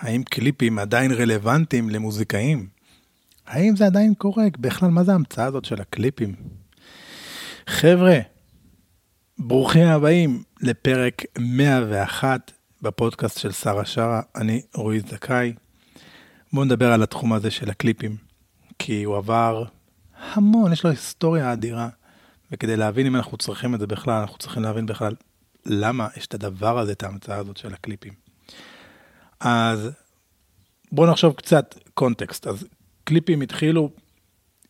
האם קליפים עדיין רלוונטיים למוזיקאים? האם זה עדיין קורה? בכלל, מה זה ההמצאה הזאת של הקליפים? חבר'ה, ברוכים הבאים לפרק 101 בפודקאסט של שרה שרה, אני רועי זכאי. בואו נדבר על התחום הזה של הקליפים, כי הוא עבר המון, יש לו היסטוריה אדירה, וכדי להבין אם אנחנו צריכים את זה בכלל, אנחנו צריכים להבין בכלל למה יש את הדבר הזה, את ההמצאה הזאת של הקליפים. אז בואו נחשוב קצת קונטקסט. אז קליפים התחילו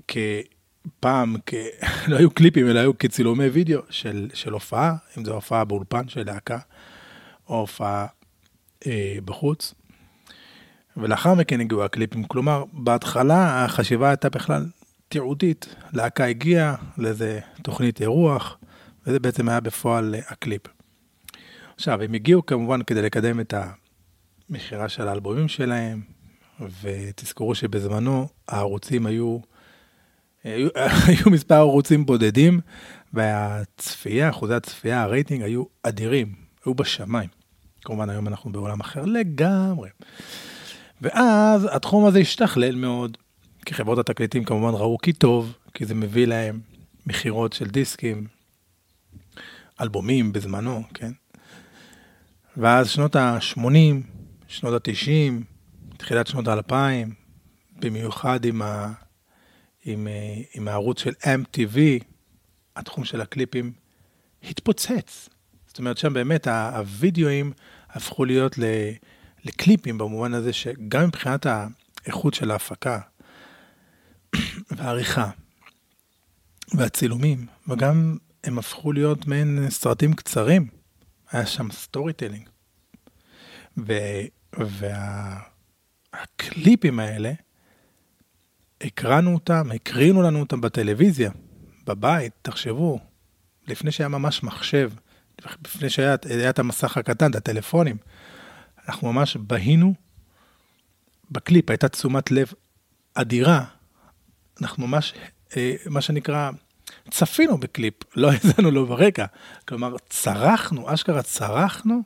כפעם, כ... לא היו קליפים, אלא היו כצילומי וידאו של, של הופעה, אם זו הופעה באולפן של להקה, או הופעה אה, בחוץ. ולאחר מכן הגיעו הקליפים. כלומר, בהתחלה החשיבה הייתה בכלל תיעודית. להקה הגיעה לאיזה תוכנית אירוח, וזה בעצם היה בפועל הקליפ. עכשיו, הם הגיעו כמובן כדי לקדם את המכירה של האלבומים שלהם, ותזכרו שבזמנו הערוצים היו, היו, היו מספר ערוצים בודדים, והצפייה, אחוזי הצפייה, הרייטינג היו אדירים, היו בשמיים. כמובן היום אנחנו בעולם אחר לגמרי. ואז התחום הזה השתכלל מאוד, כי חברות התקליטים כמובן ראו כי טוב, כי זה מביא להם מכירות של דיסקים, אלבומים בזמנו, כן? ואז שנות ה-80, שנות ה-90, תחילת שנות ה-2000, במיוחד עם, ה, עם, אה, עם הערוץ של MTV, התחום של הקליפים התפוצץ. זאת אומרת, שם באמת הווידאוים הפכו להיות לקליפים במובן הזה שגם מבחינת האיכות של ההפקה והעריכה והצילומים, וגם הם הפכו להיות מעין סרטים קצרים. היה שם storytelling. והקליפים האלה, הקרנו אותם, הקרינו לנו אותם בטלוויזיה, בבית, תחשבו, לפני שהיה ממש מחשב, לפני שהיה את המסך הקטן, את הטלפונים, אנחנו ממש בהינו בקליפ, הייתה תשומת לב אדירה. אנחנו ממש, אה, מה שנקרא, צפינו בקליפ, לא האזנו לו ברקע. כלומר, צרכנו, אשכרה צרכנו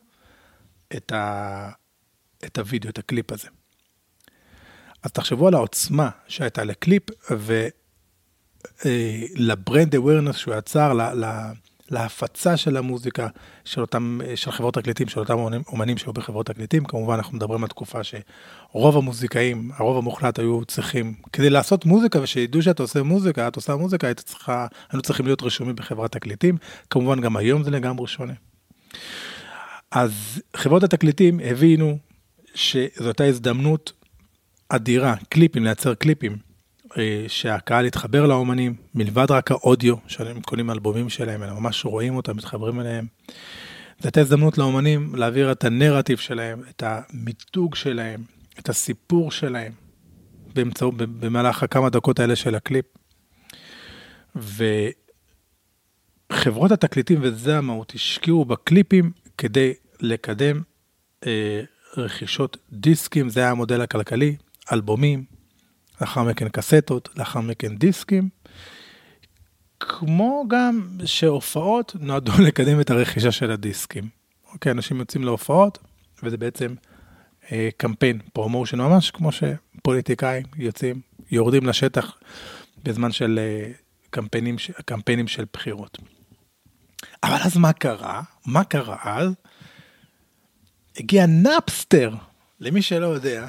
את, ה... את הוידאו, את הקליפ הזה. אז תחשבו על העוצמה שהייתה לקליפ ול brand אה, awareness שהוא יצר. להפצה של המוזיקה של אותם, של חברות תקליטים, של אותם אומנים שהיו בחברות תקליטים. כמובן, אנחנו מדברים על תקופה שרוב המוזיקאים, הרוב המוחלט היו צריכים, כדי לעשות מוזיקה ושידעו שאתה עושה מוזיקה, את עושה מוזיקה, היית צריכה, היינו צריכים להיות רשומים בחברת תקליטים. כמובן, גם היום זה לגמרי שונה. אז חברות התקליטים הבינו שזו הייתה הזדמנות אדירה, קליפים, לייצר קליפים. אה, שהקהל יתחבר לאומנים, מלבד רק האודיו, שהם קונים אלבומים שלהם, אלא ממש רואים אותם, מתחברים אליהם. זו הייתה הזדמנות לאומנים להעביר את הנרטיב שלהם, את המיתוג שלהם, את הסיפור שלהם, באמצעות, במהלך הכמה דקות האלה של הקליפ. וחברות התקליטים, וזה המהות, השקיעו בקליפים כדי לקדם אה, רכישות דיסקים, זה היה המודל הכלכלי, אלבומים, לאחר מכן קסטות, לאחר מכן דיסקים. כמו גם שהופעות נועדו לקדם את הרכישה של הדיסקים. אוקיי, אנשים יוצאים להופעות, וזה בעצם אה, קמפיין, promotion ממש, כמו שפוליטיקאים יוצאים, יורדים לשטח בזמן של אה, קמפיינים, קמפיינים של בחירות. אבל אז מה קרה? מה קרה אז? הגיע נאפסטר, למי שלא יודע,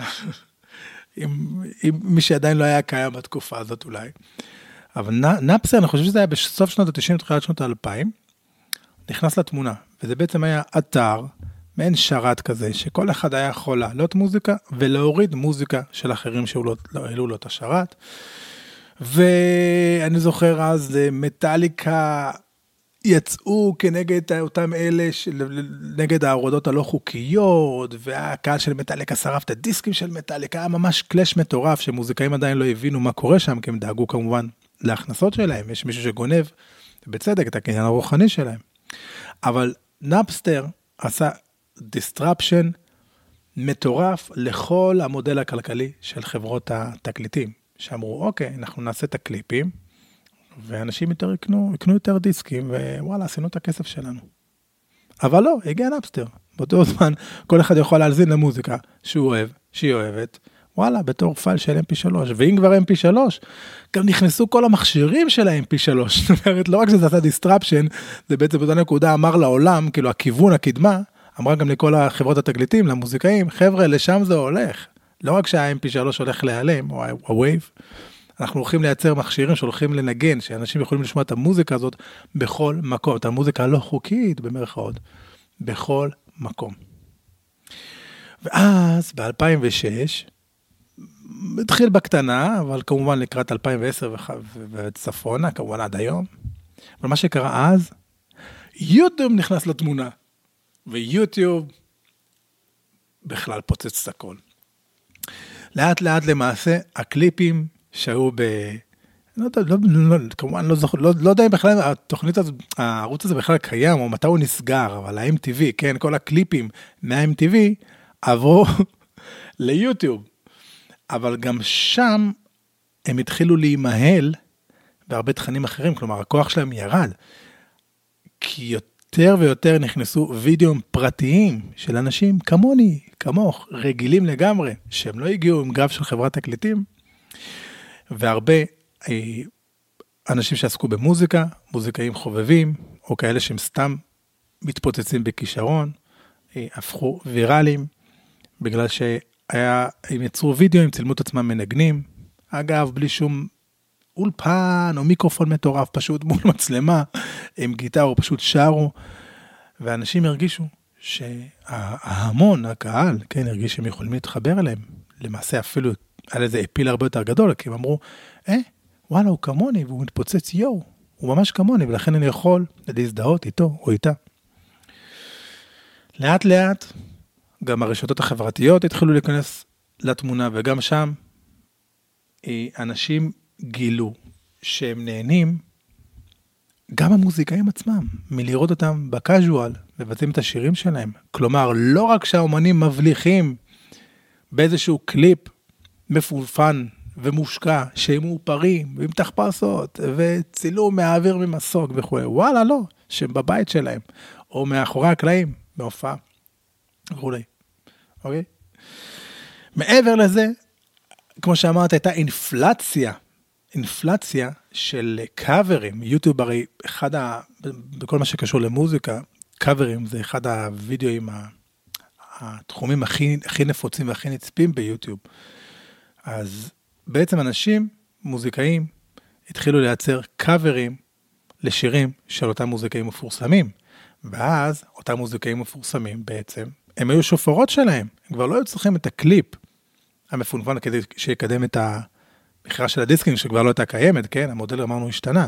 עם, עם מי שעדיין לא היה קיים בתקופה הזאת אולי. אבל נאפסר, אני חושב שזה היה בסוף שנות ה-90, תחילת שנות ה-2000, נכנס לתמונה, וזה בעצם היה אתר, מעין שרת כזה, שכל אחד היה יכול לעלות מוזיקה ולהוריד מוזיקה של אחרים שהעלו לא, לא לו את השרת. ואני זוכר אז מטאליקה יצאו כנגד אותם אלה, של, נגד ההורדות הלא חוקיות, והקהל של מטאליקה שרף את הדיסקים של מטאליקה, היה ממש קלאש מטורף, שמוזיקאים עדיין לא הבינו מה קורה שם, כי הם דאגו כמובן להכנסות שלהם, יש מישהו שגונב, בצדק, את הקניין הרוחני שלהם. אבל נאפסטר עשה disruption מטורף לכל המודל הכלכלי של חברות התקליטים, שאמרו, אוקיי, אנחנו נעשה את הקליפים, ואנשים יותר יקנו, יקנו יותר דיסקים, ווואלה, עשינו את הכסף שלנו. אבל לא, הגיע נאפסטר. באותו זמן, כל אחד יכול להאזין למוזיקה שהוא אוהב, שהיא אוהבת, וואלה, בתור פייל של mp3, ואם כבר mp3, גם נכנסו כל המכשירים של ה-mp3, זאת אומרת, לא רק שזה עשה disruption, זה בעצם באותה נקודה אמר לעולם, כאילו הכיוון, הקדמה, אמרה גם לכל החברות התקליטים, למוזיקאים, חבר'ה, לשם זה הולך. לא רק שה-mp3 הולך להיעלם, או ה-wave, אנחנו הולכים לייצר מכשירים שהולכים לנגן, שאנשים יכולים לשמוע את המוזיקה הזאת בכל מקום, את המוזיקה הלא חוקית, במרכאות, בכל מקום. ואז ב-2006, התחיל בקטנה, אבל כמובן לקראת 2010 וצפונה, כמובן עד היום. אבל מה שקרה אז, יוטיוב נכנס לתמונה, ויוטיוב בכלל פוצץ את הכל. לאט לאט למעשה הקליפים שהיו ב... לא יודע, לא, לא, כמובן לא זוכר, לא, לא יודע אם בכלל התוכנית הזאת, הערוץ הזה בכלל קיים, או מתי הוא נסגר, אבל ה-MTV, כן, כל הקליפים מה-MTV עברו ליוטיוב. אבל גם שם הם התחילו להימהל בהרבה תכנים אחרים, כלומר הכוח שלהם ירד. כי יותר ויותר נכנסו וידאוים פרטיים של אנשים כמוני, כמוך, רגילים לגמרי, שהם לא הגיעו עם גב של חברת תקליטים, והרבה אה, אנשים שעסקו במוזיקה, מוזיקאים חובבים, או כאלה שהם סתם מתפוצצים בכישרון, אה, הפכו ויראליים, בגלל שהיה, הם יצרו וידאו, הם צילמו את עצמם מנגנים, אגב, בלי שום אולפן או מיקרופון מטורף, פשוט מול מצלמה, עם גיטרו, פשוט שרו, ואנשים הרגישו שההמון, הקהל, כן, הרגיש שהם יכולים להתחבר אליהם. למעשה אפילו היה לזה אפיל הרבה יותר גדול, כי הם אמרו, אה, וואלה, הוא כמוני, והוא מתפוצץ יואו, הוא ממש כמוני, ולכן אני יכול להזדהות איתו או איתה. לאט לאט, גם הרשתות החברתיות התחילו להיכנס לתמונה, וגם שם אה, אנשים גילו שהם נהנים, גם המוזיקאים עצמם, מלראות אותם בקאז'ואל, מבצעים את השירים שלהם. כלומר, לא רק שהאומנים מבליחים באיזשהו קליפ מפולפן ומושקע, שהם מאופרים, עם תחפשות, וצילום מהאוויר ממסוק וכו', וואלה, לא, שהם בבית שלהם, או מאחורי הקלעים, בהופעה, וכולי, אוקיי? מעבר לזה, כמו שאמרת, הייתה אינפלציה, אינפלציה של קאברים, יוטיוב הרי אחד ה... בכל מה שקשור למוזיקה, קאברים זה אחד הווידאוים, התחומים הכי, הכי נפוצים והכי נצפים ביוטיוב. אז בעצם אנשים, מוזיקאים, התחילו לייצר קאברים לשירים של אותם מוזיקאים מפורסמים. ואז אותם מוזיקאים מפורסמים בעצם, הם היו שופרות שלהם, הם כבר לא היו צריכים את הקליפ המפונפן כדי שיקדם את המכירה של הדיסקים שכבר לא הייתה קיימת, כן, המודל אמרנו השתנה.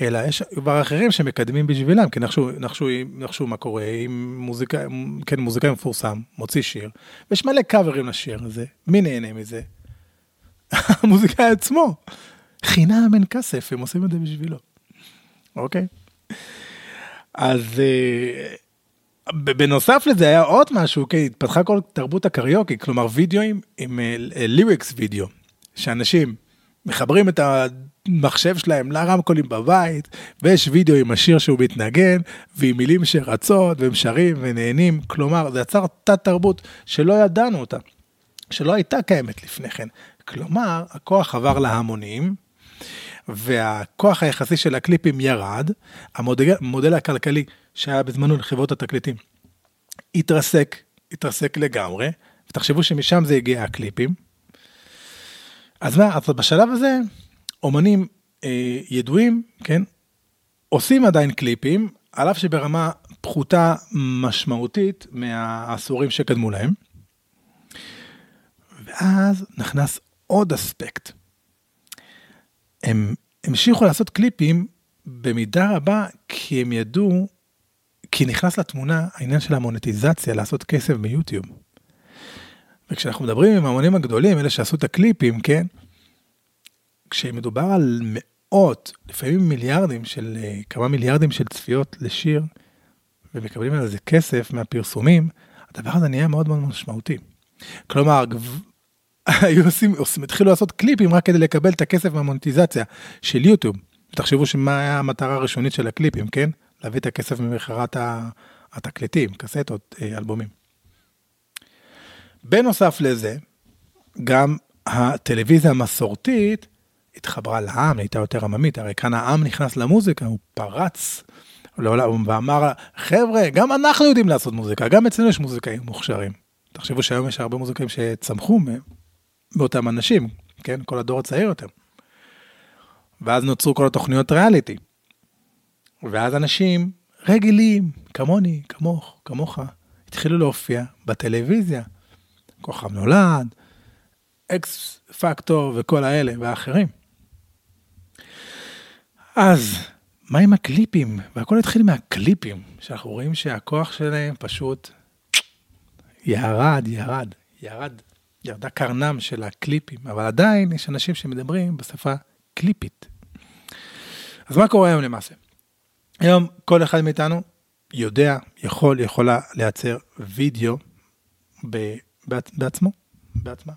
אלא יש כבר אחרים שמקדמים בשבילם, כי נחשו, נחשו, נחשו מה קורה עם מוזיקה, כן, מוזיקאי מפורסם, מוציא שיר, ויש מלא קאברים לשיר הזה, מי נהנה מזה? המוזיקאי עצמו. חינם אין כסף, הם עושים את זה בשבילו. אוקיי? אז אה, בנוסף לזה היה עוד משהו, כן, התפתחה כל תרבות הקריוקי, כלומר וידאוים עם ליריקס וידאו, שאנשים מחברים את המחשב שלהם לרמקולים בבית, ויש וידאו עם השיר שהוא מתנגן, ועם מילים שרצות, והם שרים ונהנים, כלומר זה יצר תת תרבות שלא ידענו אותה, שלא הייתה קיימת לפני כן. כלומר, הכוח עבר להמונים, והכוח היחסי של הקליפים ירד, המודל, המודל הכלכלי שהיה בזמנו לחברות התקליטים התרסק, התרסק לגמרי, ותחשבו שמשם זה הגיע הקליפים. אז מה, אז בשלב הזה, אומנים אה, ידועים, כן, עושים עדיין קליפים, על אף שברמה פחותה משמעותית מהעשורים שקדמו להם. ואז נכנס עוד אספקט. הם המשיכו לעשות קליפים במידה רבה כי הם ידעו, כי נכנס לתמונה העניין של המונטיזציה, לעשות כסף ביוטיוב. וכשאנחנו מדברים עם המונים הגדולים, אלה שעשו את הקליפים, כן? כשמדובר על מאות, לפעמים מיליארדים של, אה, כמה מיליארדים של צפיות לשיר, ומקבלים על זה כסף מהפרסומים, הדבר הזה נהיה מאוד מאוד משמעותי. כלומר, היו עושים, עושים, התחילו לעשות קליפים רק כדי לקבל את הכסף מהמונטיזציה של יוטיוב. תחשבו שמה היה המטרה הראשונית של הקליפים, כן? להביא את הכסף ממכירת התקליטים, קסטות, אה, אלבומים. בנוסף לזה, גם הטלוויזיה המסורתית התחברה לעם, הייתה יותר עממית, הרי כאן העם נכנס למוזיקה, הוא פרץ לעולם ואמר, חבר'ה, גם אנחנו יודעים לעשות מוזיקה, גם אצלנו יש מוזיקאים מוכשרים. תחשבו שהיום יש הרבה מוזיקאים שצמחו מאותם אנשים, כן? כל הדור הצעיר יותר. ואז נוצרו כל התוכניות ריאליטי. ואז אנשים רגילים, כמוני, כמוך, כמוך, התחילו להופיע בטלוויזיה. כוכב נולד, אקס פקטור וכל האלה והאחרים. אז מה עם הקליפים? והכל התחיל מהקליפים, שאנחנו רואים שהכוח שלהם פשוט ירד, ירד, ירד, ירדה קרנם של הקליפים, אבל עדיין יש אנשים שמדברים בשפה קליפית. אז מה קורה היום למעשה? היום כל אחד מאיתנו יודע, יכול, יכולה לייצר וידאו בעצמו, בעצמה.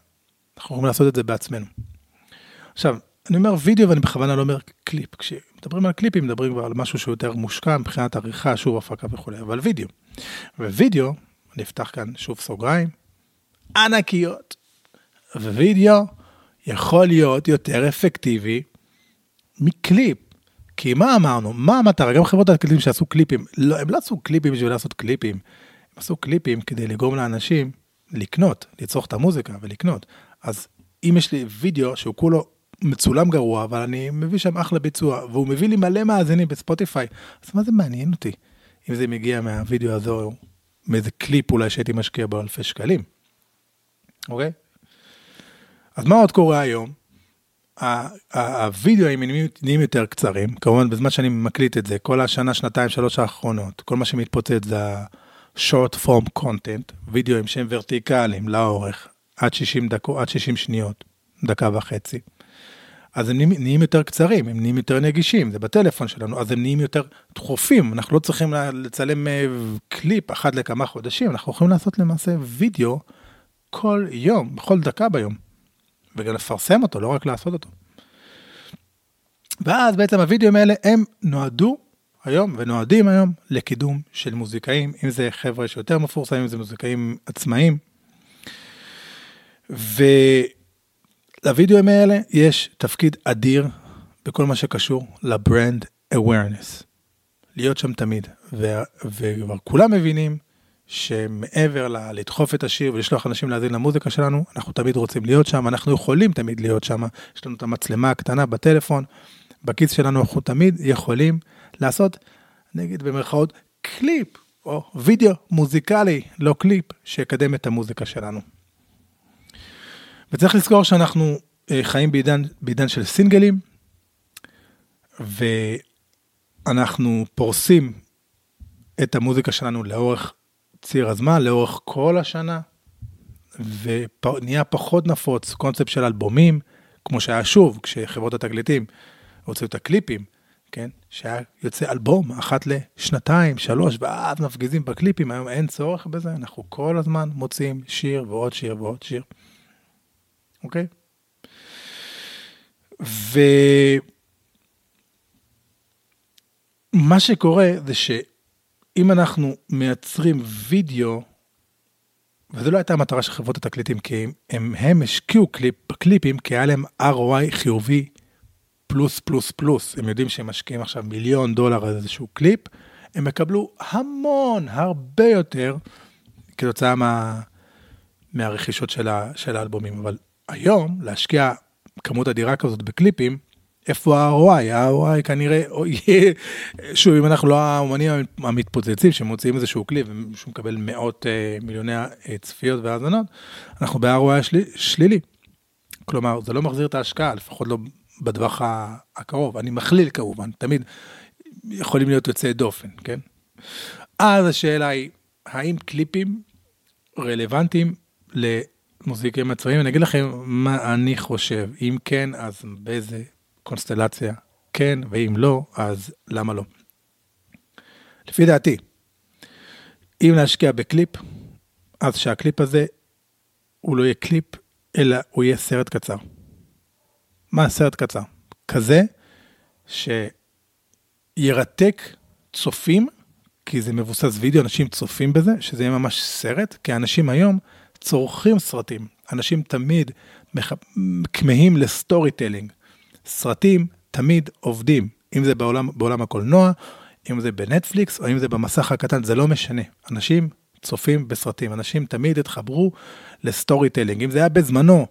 אנחנו יכולים לעשות את זה בעצמנו. עכשיו, אני אומר וידאו ואני בכוונה לא אומר קליפ. כשמדברים על קליפים מדברים כבר על משהו שהוא יותר מושקע מבחינת עריכה, שוב הפקה וכולי, אבל וידאו. ווידאו, אני אפתח כאן שוב סוגריים, ענקיות. ווידאו יכול להיות יותר אפקטיבי מקליפ. כי מה אמרנו? מה המטרה? גם חברות התקליטים שעשו קליפים, לא, הם לא עשו קליפים בשביל לעשות קליפים. הם עשו קליפים כדי לגרום לאנשים לקנות, לצרוך את המוזיקה ולקנות. אז אם יש לי וידאו שהוא כולו מצולם גרוע, אבל אני מביא שם אחלה ביצוע, והוא מביא לי מלא מאזינים בספוטיפיי, אז מה זה מעניין אותי? אם זה מגיע מהווידאו הזה, או מאיזה קליפ אולי שהייתי משקיע בו אלפי שקלים, אוקיי? אז מה עוד קורה היום? הווידאוים נהיים יותר קצרים, כמובן בזמן שאני מקליט את זה, כל השנה, שנתיים, שלוש האחרונות, כל מה שמתפוצץ זה ה-short form content, וידאוים שהם ורטיקליים לאורך, עד 60 דקות, עד 60 שניות, דקה וחצי. אז הם נהיים יותר קצרים, הם נהיים יותר נגישים, זה בטלפון שלנו, אז הם נהיים יותר דחופים, אנחנו לא צריכים לצלם אה, קליפ אחת לכמה חודשים, אנחנו יכולים לעשות למעשה וידאו כל יום, בכל דקה ביום, וגם לפרסם אותו, לא רק לעשות אותו. ואז בעצם הוידאוים האלה הם נועדו היום ונועדים היום לקידום של מוזיקאים, אם זה חבר'ה שיותר מפורסמים, אם זה מוזיקאים עצמאיים. ו... לוידאוים האלה יש תפקיד אדיר בכל מה שקשור ל brand awareness. להיות שם תמיד, וכבר כולם מבינים שמעבר ל- לדחוף את השיר ולשלוח אנשים להאזין למוזיקה שלנו, אנחנו תמיד רוצים להיות שם, אנחנו יכולים תמיד להיות שם, יש לנו את המצלמה הקטנה בטלפון, בכיס שלנו אנחנו תמיד יכולים לעשות, נגיד במרכאות, קליפ או וידאו מוזיקלי, לא קליפ, שיקדם את המוזיקה שלנו. וצריך לזכור שאנחנו אה, חיים בעידן, בעידן של סינגלים, ואנחנו פורסים את המוזיקה שלנו לאורך ציר הזמן, לאורך כל השנה, ונהיה פחות נפוץ קונספט של אלבומים, כמו שהיה שוב, כשחברות התקליטים הוציאו את הקליפים, כן? שהיה יוצא אלבום אחת לשנתיים, שלוש, ואז מפגיזים בקליפים, היום אין צורך בזה, אנחנו כל הזמן מוצאים שיר ועוד שיר ועוד שיר. אוקיי? ומה שקורה זה שאם אנחנו מייצרים וידאו, וזו לא הייתה המטרה של חברות התקליטים, כי הם, הם השקיעו קליפ, בקליפים כי היה להם ROI חיובי פלוס פלוס פלוס. הם יודעים שהם משקיעים עכשיו מיליון דולר על איזשהו קליפ, הם יקבלו המון, הרבה יותר, כתוצאה מה, מהרכישות של, ה, של האלבומים. אבל היום, להשקיע כמות אדירה כזאת בקליפים, איפה ה-ROI? ה-ROI כנראה, שוב, אם אנחנו לא האומנים המתפוצצים שמוציאים איזשהו קליפ ומישהו מקבל מאות אה, מיליוני אה, צפיות והאזנות, אנחנו ב-ROI של, שלילי. כלומר, זה לא מחזיר את ההשקעה, לפחות לא בטווח הקרוב. אני מכליל כמובן, תמיד יכולים להיות יוצאי דופן, כן? אז השאלה היא, האם קליפים רלוונטיים מוזיקאים עצמאיים, אני אגיד לכם מה אני חושב. אם כן, אז באיזה קונסטלציה כן, ואם לא, אז למה לא. לפי דעתי, אם להשקיע בקליפ, אז שהקליפ הזה הוא לא יהיה קליפ, אלא הוא יהיה סרט קצר. מה סרט קצר? כזה שירתק צופים, כי זה מבוסס וידאו, אנשים צופים בזה, שזה יהיה ממש סרט, כי אנשים היום צורכים סרטים. אנשים תמיד. כמהים ל storytelling. סרטים תמיד עובדים, אם זה בעולם, בעולם הקולנוע, אם זה בנטפליקס או אם זה במסך הקטן, זה לא משנה. אנשים צופים בסרטים, אנשים תמיד התחברו ל storytelling. אם זה היה בזמנו,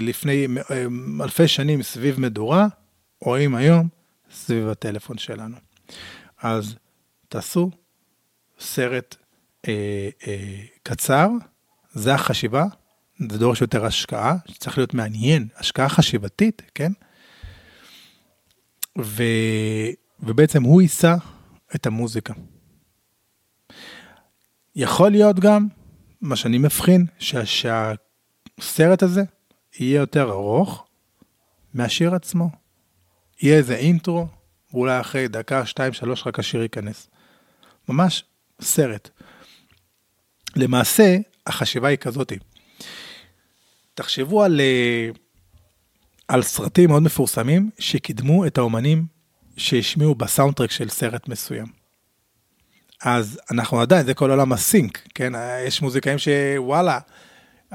לפני אה, אלפי שנים סביב מדורה, או אם היום סביב הטלפון שלנו. אז תעשו סרט אה, אה, קצר, זה החשיבה, זה דורש יותר השקעה, שצריך להיות מעניין, השקעה חשיבתית, כן? ו, ובעצם הוא יישא את המוזיקה. יכול להיות גם, מה שאני מבחין, שה, שהסרט הזה יהיה יותר ארוך מהשיר עצמו. יהיה איזה אינטרו, ואולי אחרי דקה, שתיים, שלוש, רק השיר ייכנס. ממש סרט. למעשה, החשיבה היא כזאתי. תחשבו על, אה, על סרטים מאוד מפורסמים שקידמו את האומנים שהשמיעו בסאונדטרק של סרט מסוים. אז אנחנו עדיין, זה כל עולם הסינק, כן? יש מוזיקאים שוואלה,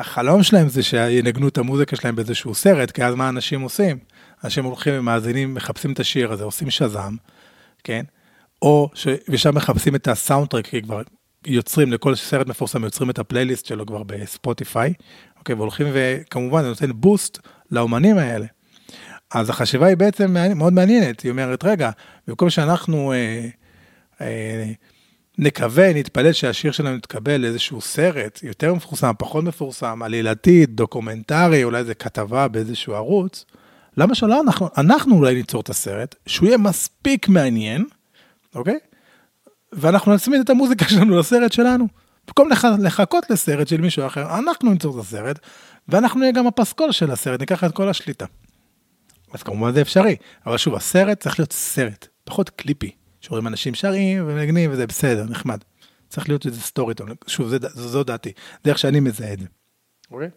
החלום שלהם זה שינגנו את המוזיקה שלהם באיזשהו סרט, כי אז מה אנשים עושים? אנשים הולכים ומאזינים, מחפשים את השיר הזה, עושים שז"ם, כן? או ששם מחפשים את הסאונדטרק, כי כבר יוצרים, לכל סרט מפורסם יוצרים את הפלייליסט שלו כבר בספוטיפיי, אוקיי, והולכים וכמובן זה נותן בוסט לאומנים האלה. אז החשיבה היא בעצם מאוד מעניינת, היא אומרת, רגע, במקום שאנחנו אה, אה, נקווה, נתפלל שהשיר שלנו יתקבל לאיזשהו סרט יותר מפורסם, פחות מפורסם, עלילתי, דוקומנטרי, אולי איזה כתבה באיזשהו ערוץ, למה שלא אנחנו, אנחנו אולי ניצור את הסרט, שהוא יהיה מספיק מעניין, אוקיי? ואנחנו נצמיד את המוזיקה שלנו לסרט שלנו. במקום לח... לחכות לסרט של מישהו אחר, אנחנו ניצור את הסרט, ואנחנו נהיה גם הפסקול של הסרט, ניקח את כל השליטה. אז כמובן זה אפשרי, אבל שוב, הסרט צריך להיות סרט, פחות קליפי, שרואים אנשים שרים ומנגנים וזה בסדר, נחמד. צריך להיות איזה story טוב, שוב, זה, זו, זו דעתי, דרך שאני מזהה את זה. אוקיי?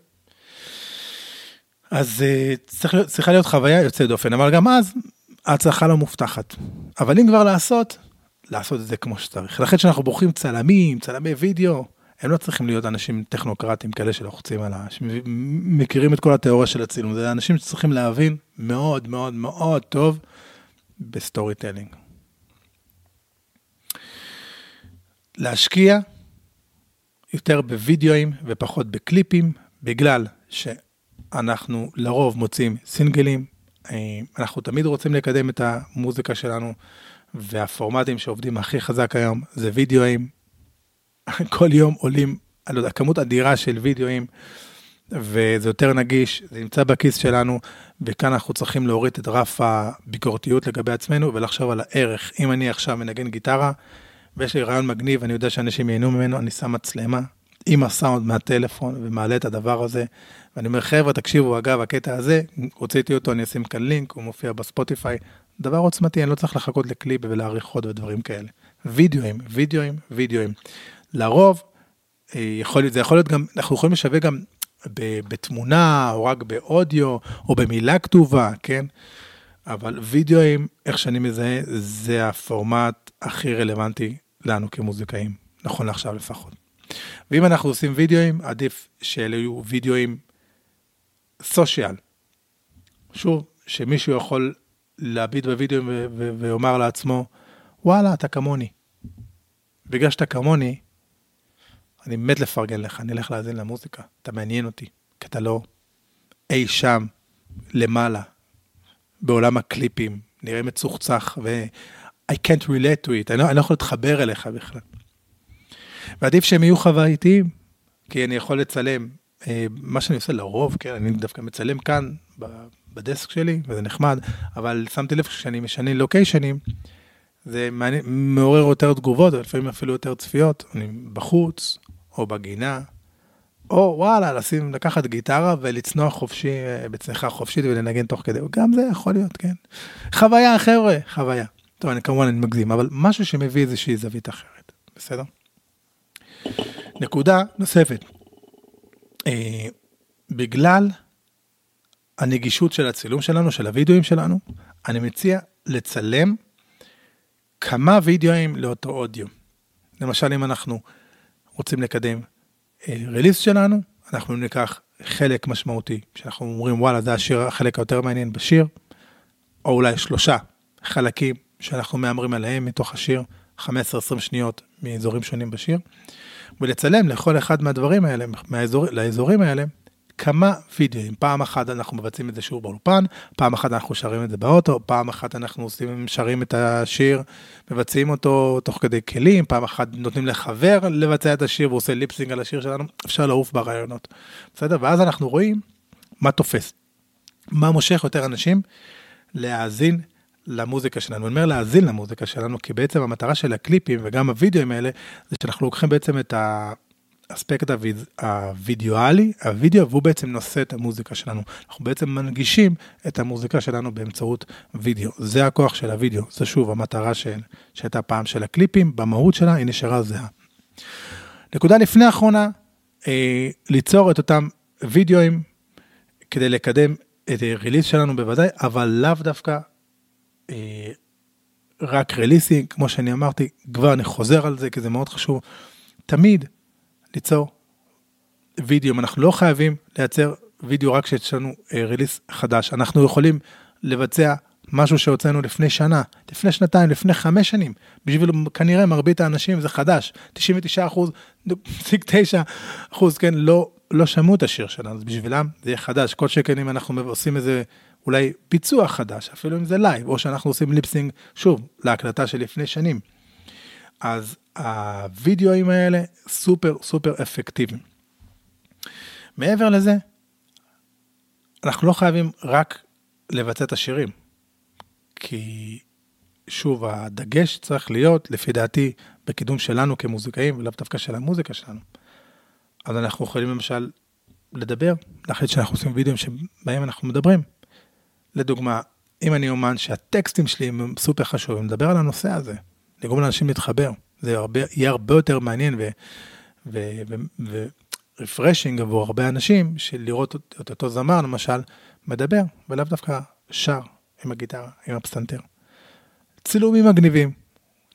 אז uh, צריך, צריכה להיות חוויה יוצאת דופן, אבל גם אז ההצלחה לא מובטחת. אבל אם כבר לעשות, לעשות את זה כמו שצריך. לכן כשאנחנו בוחרים צלמים, צלמי וידאו, הם לא צריכים להיות אנשים טכנוקרטיים כאלה שלוחצים על ה... שמכירים את כל התיאוריה של הצילום, זה אנשים שצריכים להבין מאוד מאוד מאוד טוב ב storytelling. להשקיע יותר בווידאוים ופחות בקליפים, בגלל שאנחנו לרוב מוציאים סינגלים, אה, אנחנו תמיד רוצים לקדם את המוזיקה שלנו והפורמטים שעובדים הכי חזק היום זה וידאוים. כל יום עולים, אני לא יודע, כמות אדירה של וידאוים, וזה יותר נגיש, זה נמצא בכיס שלנו, וכאן אנחנו צריכים להוריד את רף הביקורתיות לגבי עצמנו ולחשוב על הערך. אם אני עכשיו מנגן גיטרה, ויש לי רעיון מגניב, אני יודע שאנשים ייהנו ממנו, אני שם מצלמה עם הסאונד מהטלפון ומעלה את הדבר הזה. ואני אומר, חבר'ה, תקשיבו, אגב, הקטע הזה, הוצאתי אותו, אני אשים כאן לינק, הוא מופיע בספוטיפיי, דבר עוצמתי, אני לא צריך לחכות לקליפ ולהעריך עוד ודברים כאלה. וידאוים, וידאוים, וידאוים. לרוב, אה, יכול להיות, זה יכול להיות גם, אנחנו יכולים לשווק גם בתמונה, או רק באודיו, או במילה כתובה, כן? אבל וידאוים, איך שאני מזהה, זה הפורמט הכי רלוונטי לנו כמוזיקאים, נכון לעכשיו לפחות. ואם אנחנו עושים וידאוים, עדיף שאלה יהיו וידאוים סושיאל. שוב, שמישהו יכול להביט בווידאו ויאמר לעצמו, וואלה, אתה כמוני. בגלל שאתה כמוני, אני מת לפרגן לך, אני אלך להאזין למוזיקה, אתה מעניין אותי, כי אתה לא אי שם, למעלה, בעולם הקליפים, נראה מצוחצח, I can't relate to it, אני לא, אני לא יכול להתחבר אליך בכלל. ועדיף שהם יהיו חווייתיים, כי אני יכול לצלם, אה, מה שאני עושה לרוב, כן, אני דווקא מצלם כאן, בדסק שלי, וזה נחמד, אבל שמתי לב כשאני משנה לוקיישנים, זה מעורר יותר תגובות, ולפעמים אפילו יותר צפיות, אני בחוץ, או בגינה, או וואלה, לשים, לקחת גיטרה ולצנוע חופשי, אה, בצניחה חופשית ולנגן תוך כדי, גם זה יכול להיות, כן. חוויה, חבר'ה, חוויה. טוב, אני כמובן אני מגזים, אבל משהו שמביא איזושהי זווית אחרת, בסדר? נקודה נוספת, אה, בגלל הנגישות של הצילום שלנו, של הוידאוים שלנו, אני מציע לצלם כמה וידאוים לאותו אודיו. למשל, אם אנחנו רוצים לקדם הריליס שלנו, אנחנו ניקח חלק משמעותי, שאנחנו אומרים וואלה זה השיר החלק היותר מעניין בשיר, או אולי שלושה חלקים שאנחנו מהמרים עליהם מתוך השיר, 15-20 שניות מאזורים שונים בשיר, ולצלם לכל אחד מהדברים האלה, מהאזור, לאזורים האלה, כמה וידאוים. פעם אחת אנחנו מבצעים את זה שוב באולפן, פעם אחת אנחנו שרים את זה באוטו, פעם אחת אנחנו עושים, שרים את השיר, מבצעים אותו תוך כדי כלים, פעם אחת נותנים לחבר לבצע את השיר והוא עושה ליפסינג על השיר שלנו, אפשר לעוף ברעיונות. בסדר? ואז אנחנו רואים מה תופס, מה מושך יותר אנשים להאזין למוזיקה שלנו. אני אומר להאזין למוזיקה שלנו, כי בעצם המטרה של הקליפים וגם הוידאוים האלה, זה שאנחנו לוקחים בעצם את האספקט הוידאואלי, הוידאו, והוא בעצם נושא את המוזיקה שלנו. אנחנו בעצם מנגישים את המוזיקה שלנו באמצעות וידאו. זה הכוח של הוידאו, זה שוב המטרה של, שהייתה פעם של הקליפים, במהות שלה היא נשארה זהה. נקודה לפני האחרונה, אה, ליצור את אותם וידאוים כדי לקדם את הריליס שלנו בוודאי, אבל לאו דווקא רק רליסינג, כמו שאני אמרתי, כבר אני חוזר על זה, כי זה מאוד חשוב. תמיד ליצור וידאו, אנחנו לא חייבים לייצר וידאו רק כשיש לנו אה, רליס חדש, אנחנו יכולים לבצע משהו שהוצאנו לפני שנה, לפני שנתיים, לפני חמש שנים. בשביל כנראה מרבית האנשים זה חדש. 99 אחוז, 9 אחוז, כן, לא, לא שמעו את השיר שלנו, אז בשבילם זה יהיה חדש. כל שכן אם אנחנו עושים איזה אולי ביצוע חדש, אפילו אם זה live, או שאנחנו עושים lip sync, שוב, להקלטה של לפני שנים. אז הווידאוים האלה סופר סופר אפקטיביים. מעבר לזה, אנחנו לא חייבים רק לבצע את השירים, כי שוב, הדגש צריך להיות, לפי דעתי, בקידום שלנו כמוזיקאים, ולאו דווקא של המוזיקה שלנו. אז אנחנו יכולים למשל לדבר, להחליט שאנחנו עושים וידאוים שבהם אנחנו מדברים. לדוגמה, אם אני אומן שהטקסטים שלי הם סופר חשובים, נדבר על הנושא הזה, לגרום לאנשים להתחבר. זה הרבה, יהיה הרבה יותר מעניין ורפרשינג עבור הרבה אנשים, של לראות את אותו זמר, למשל, מדבר, ולאו דווקא שר עם הגיטרה, עם הפסנתר. צילומים מגניבים.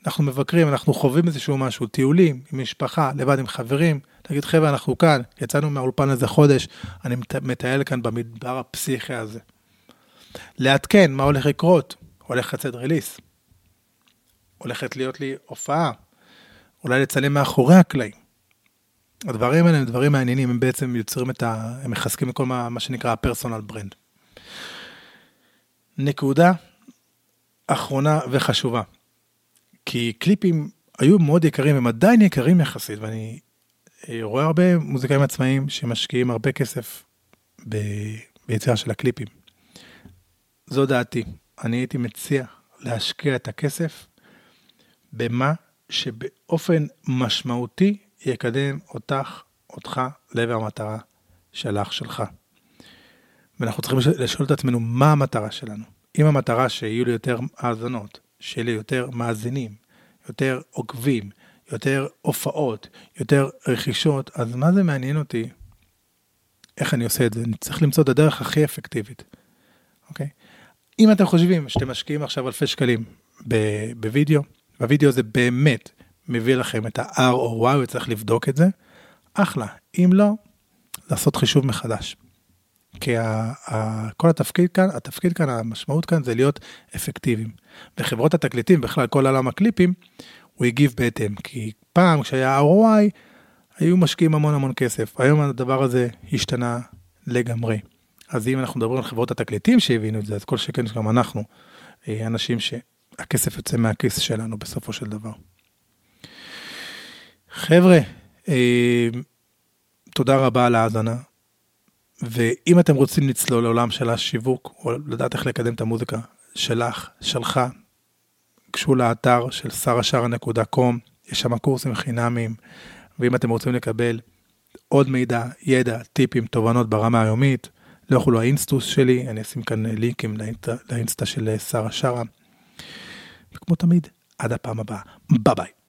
אנחנו מבקרים, אנחנו חווים איזשהו משהו, טיולים, עם משפחה, לבד עם חברים. תגיד, חבר'ה, אנחנו כאן, יצאנו מהאולפן הזה חודש, אני מטייל כאן במדבר הפסיכי הזה. לעדכן מה הולך לקרות, הולך לצאת ריליס. הולכת להיות לי הופעה, אולי לצלם מאחורי הקלעים. הדברים האלה הם דברים מעניינים, הם בעצם יוצרים את ה... הם מחזקים את כל מה, מה שנקרא הפרסונל ברנד. נקודה אחרונה וחשובה, כי קליפים היו מאוד יקרים, הם עדיין יקרים יחסית, ואני אה, רואה הרבה מוזיקאים עצמאיים שמשקיעים הרבה כסף. ביצירה של הקליפים. זו דעתי. אני הייתי מציע להשקיע את הכסף במה שבאופן משמעותי יקדם אותך, אותך, לעבר המטרה שלך, שלך. ואנחנו צריכים לשאול את עצמנו מה המטרה שלנו. אם המטרה שיהיו לי יותר האזנות, שיהיו לי יותר מאזינים, יותר עוקבים, יותר הופעות, יותר רכישות, אז מה זה מעניין אותי? איך אני עושה את זה? אני צריך למצוא את הדרך הכי אפקטיבית, אוקיי? אם אתם חושבים שאתם משקיעים עכשיו אלפי שקלים בווידאו, והווידאו הזה באמת מביא לכם את ה-R או Y, וצריך לבדוק את זה, אחלה. אם לא, לעשות חישוב מחדש. כי ה, ה, כל התפקיד כאן, התפקיד כאן, המשמעות כאן זה להיות אפקטיביים. וחברות התקליטים, בכלל כל עולם הקליפים, הוא הגיב בהתאם. כי פעם כשהיה ROI, היו משקיעים המון המון כסף. היום הדבר הזה השתנה לגמרי. אז אם אנחנו מדברים על חברות התקליטים שהבינו את זה, אז כל שכן שגם אנחנו, אה, אנשים שהכסף יוצא מהכיס שלנו בסופו של דבר. חבר'ה, אה, תודה רבה על ההאזנה. ואם אתם רוצים לצלול לעולם של השיווק, או לדעת איך לקדם את המוזיקה שלך, שלך, גשו לאתר של שרשרה.com, יש שם קורסים חינמיים, ואם אתם רוצים לקבל עוד מידע, ידע, טיפים, תובנות ברמה היומית, לכו לאינסטוס שלי, אני אשים כאן לינקים לאינסטה, של שרה שרה. וכמו תמיד, עד הפעם הבאה, ביי ביי.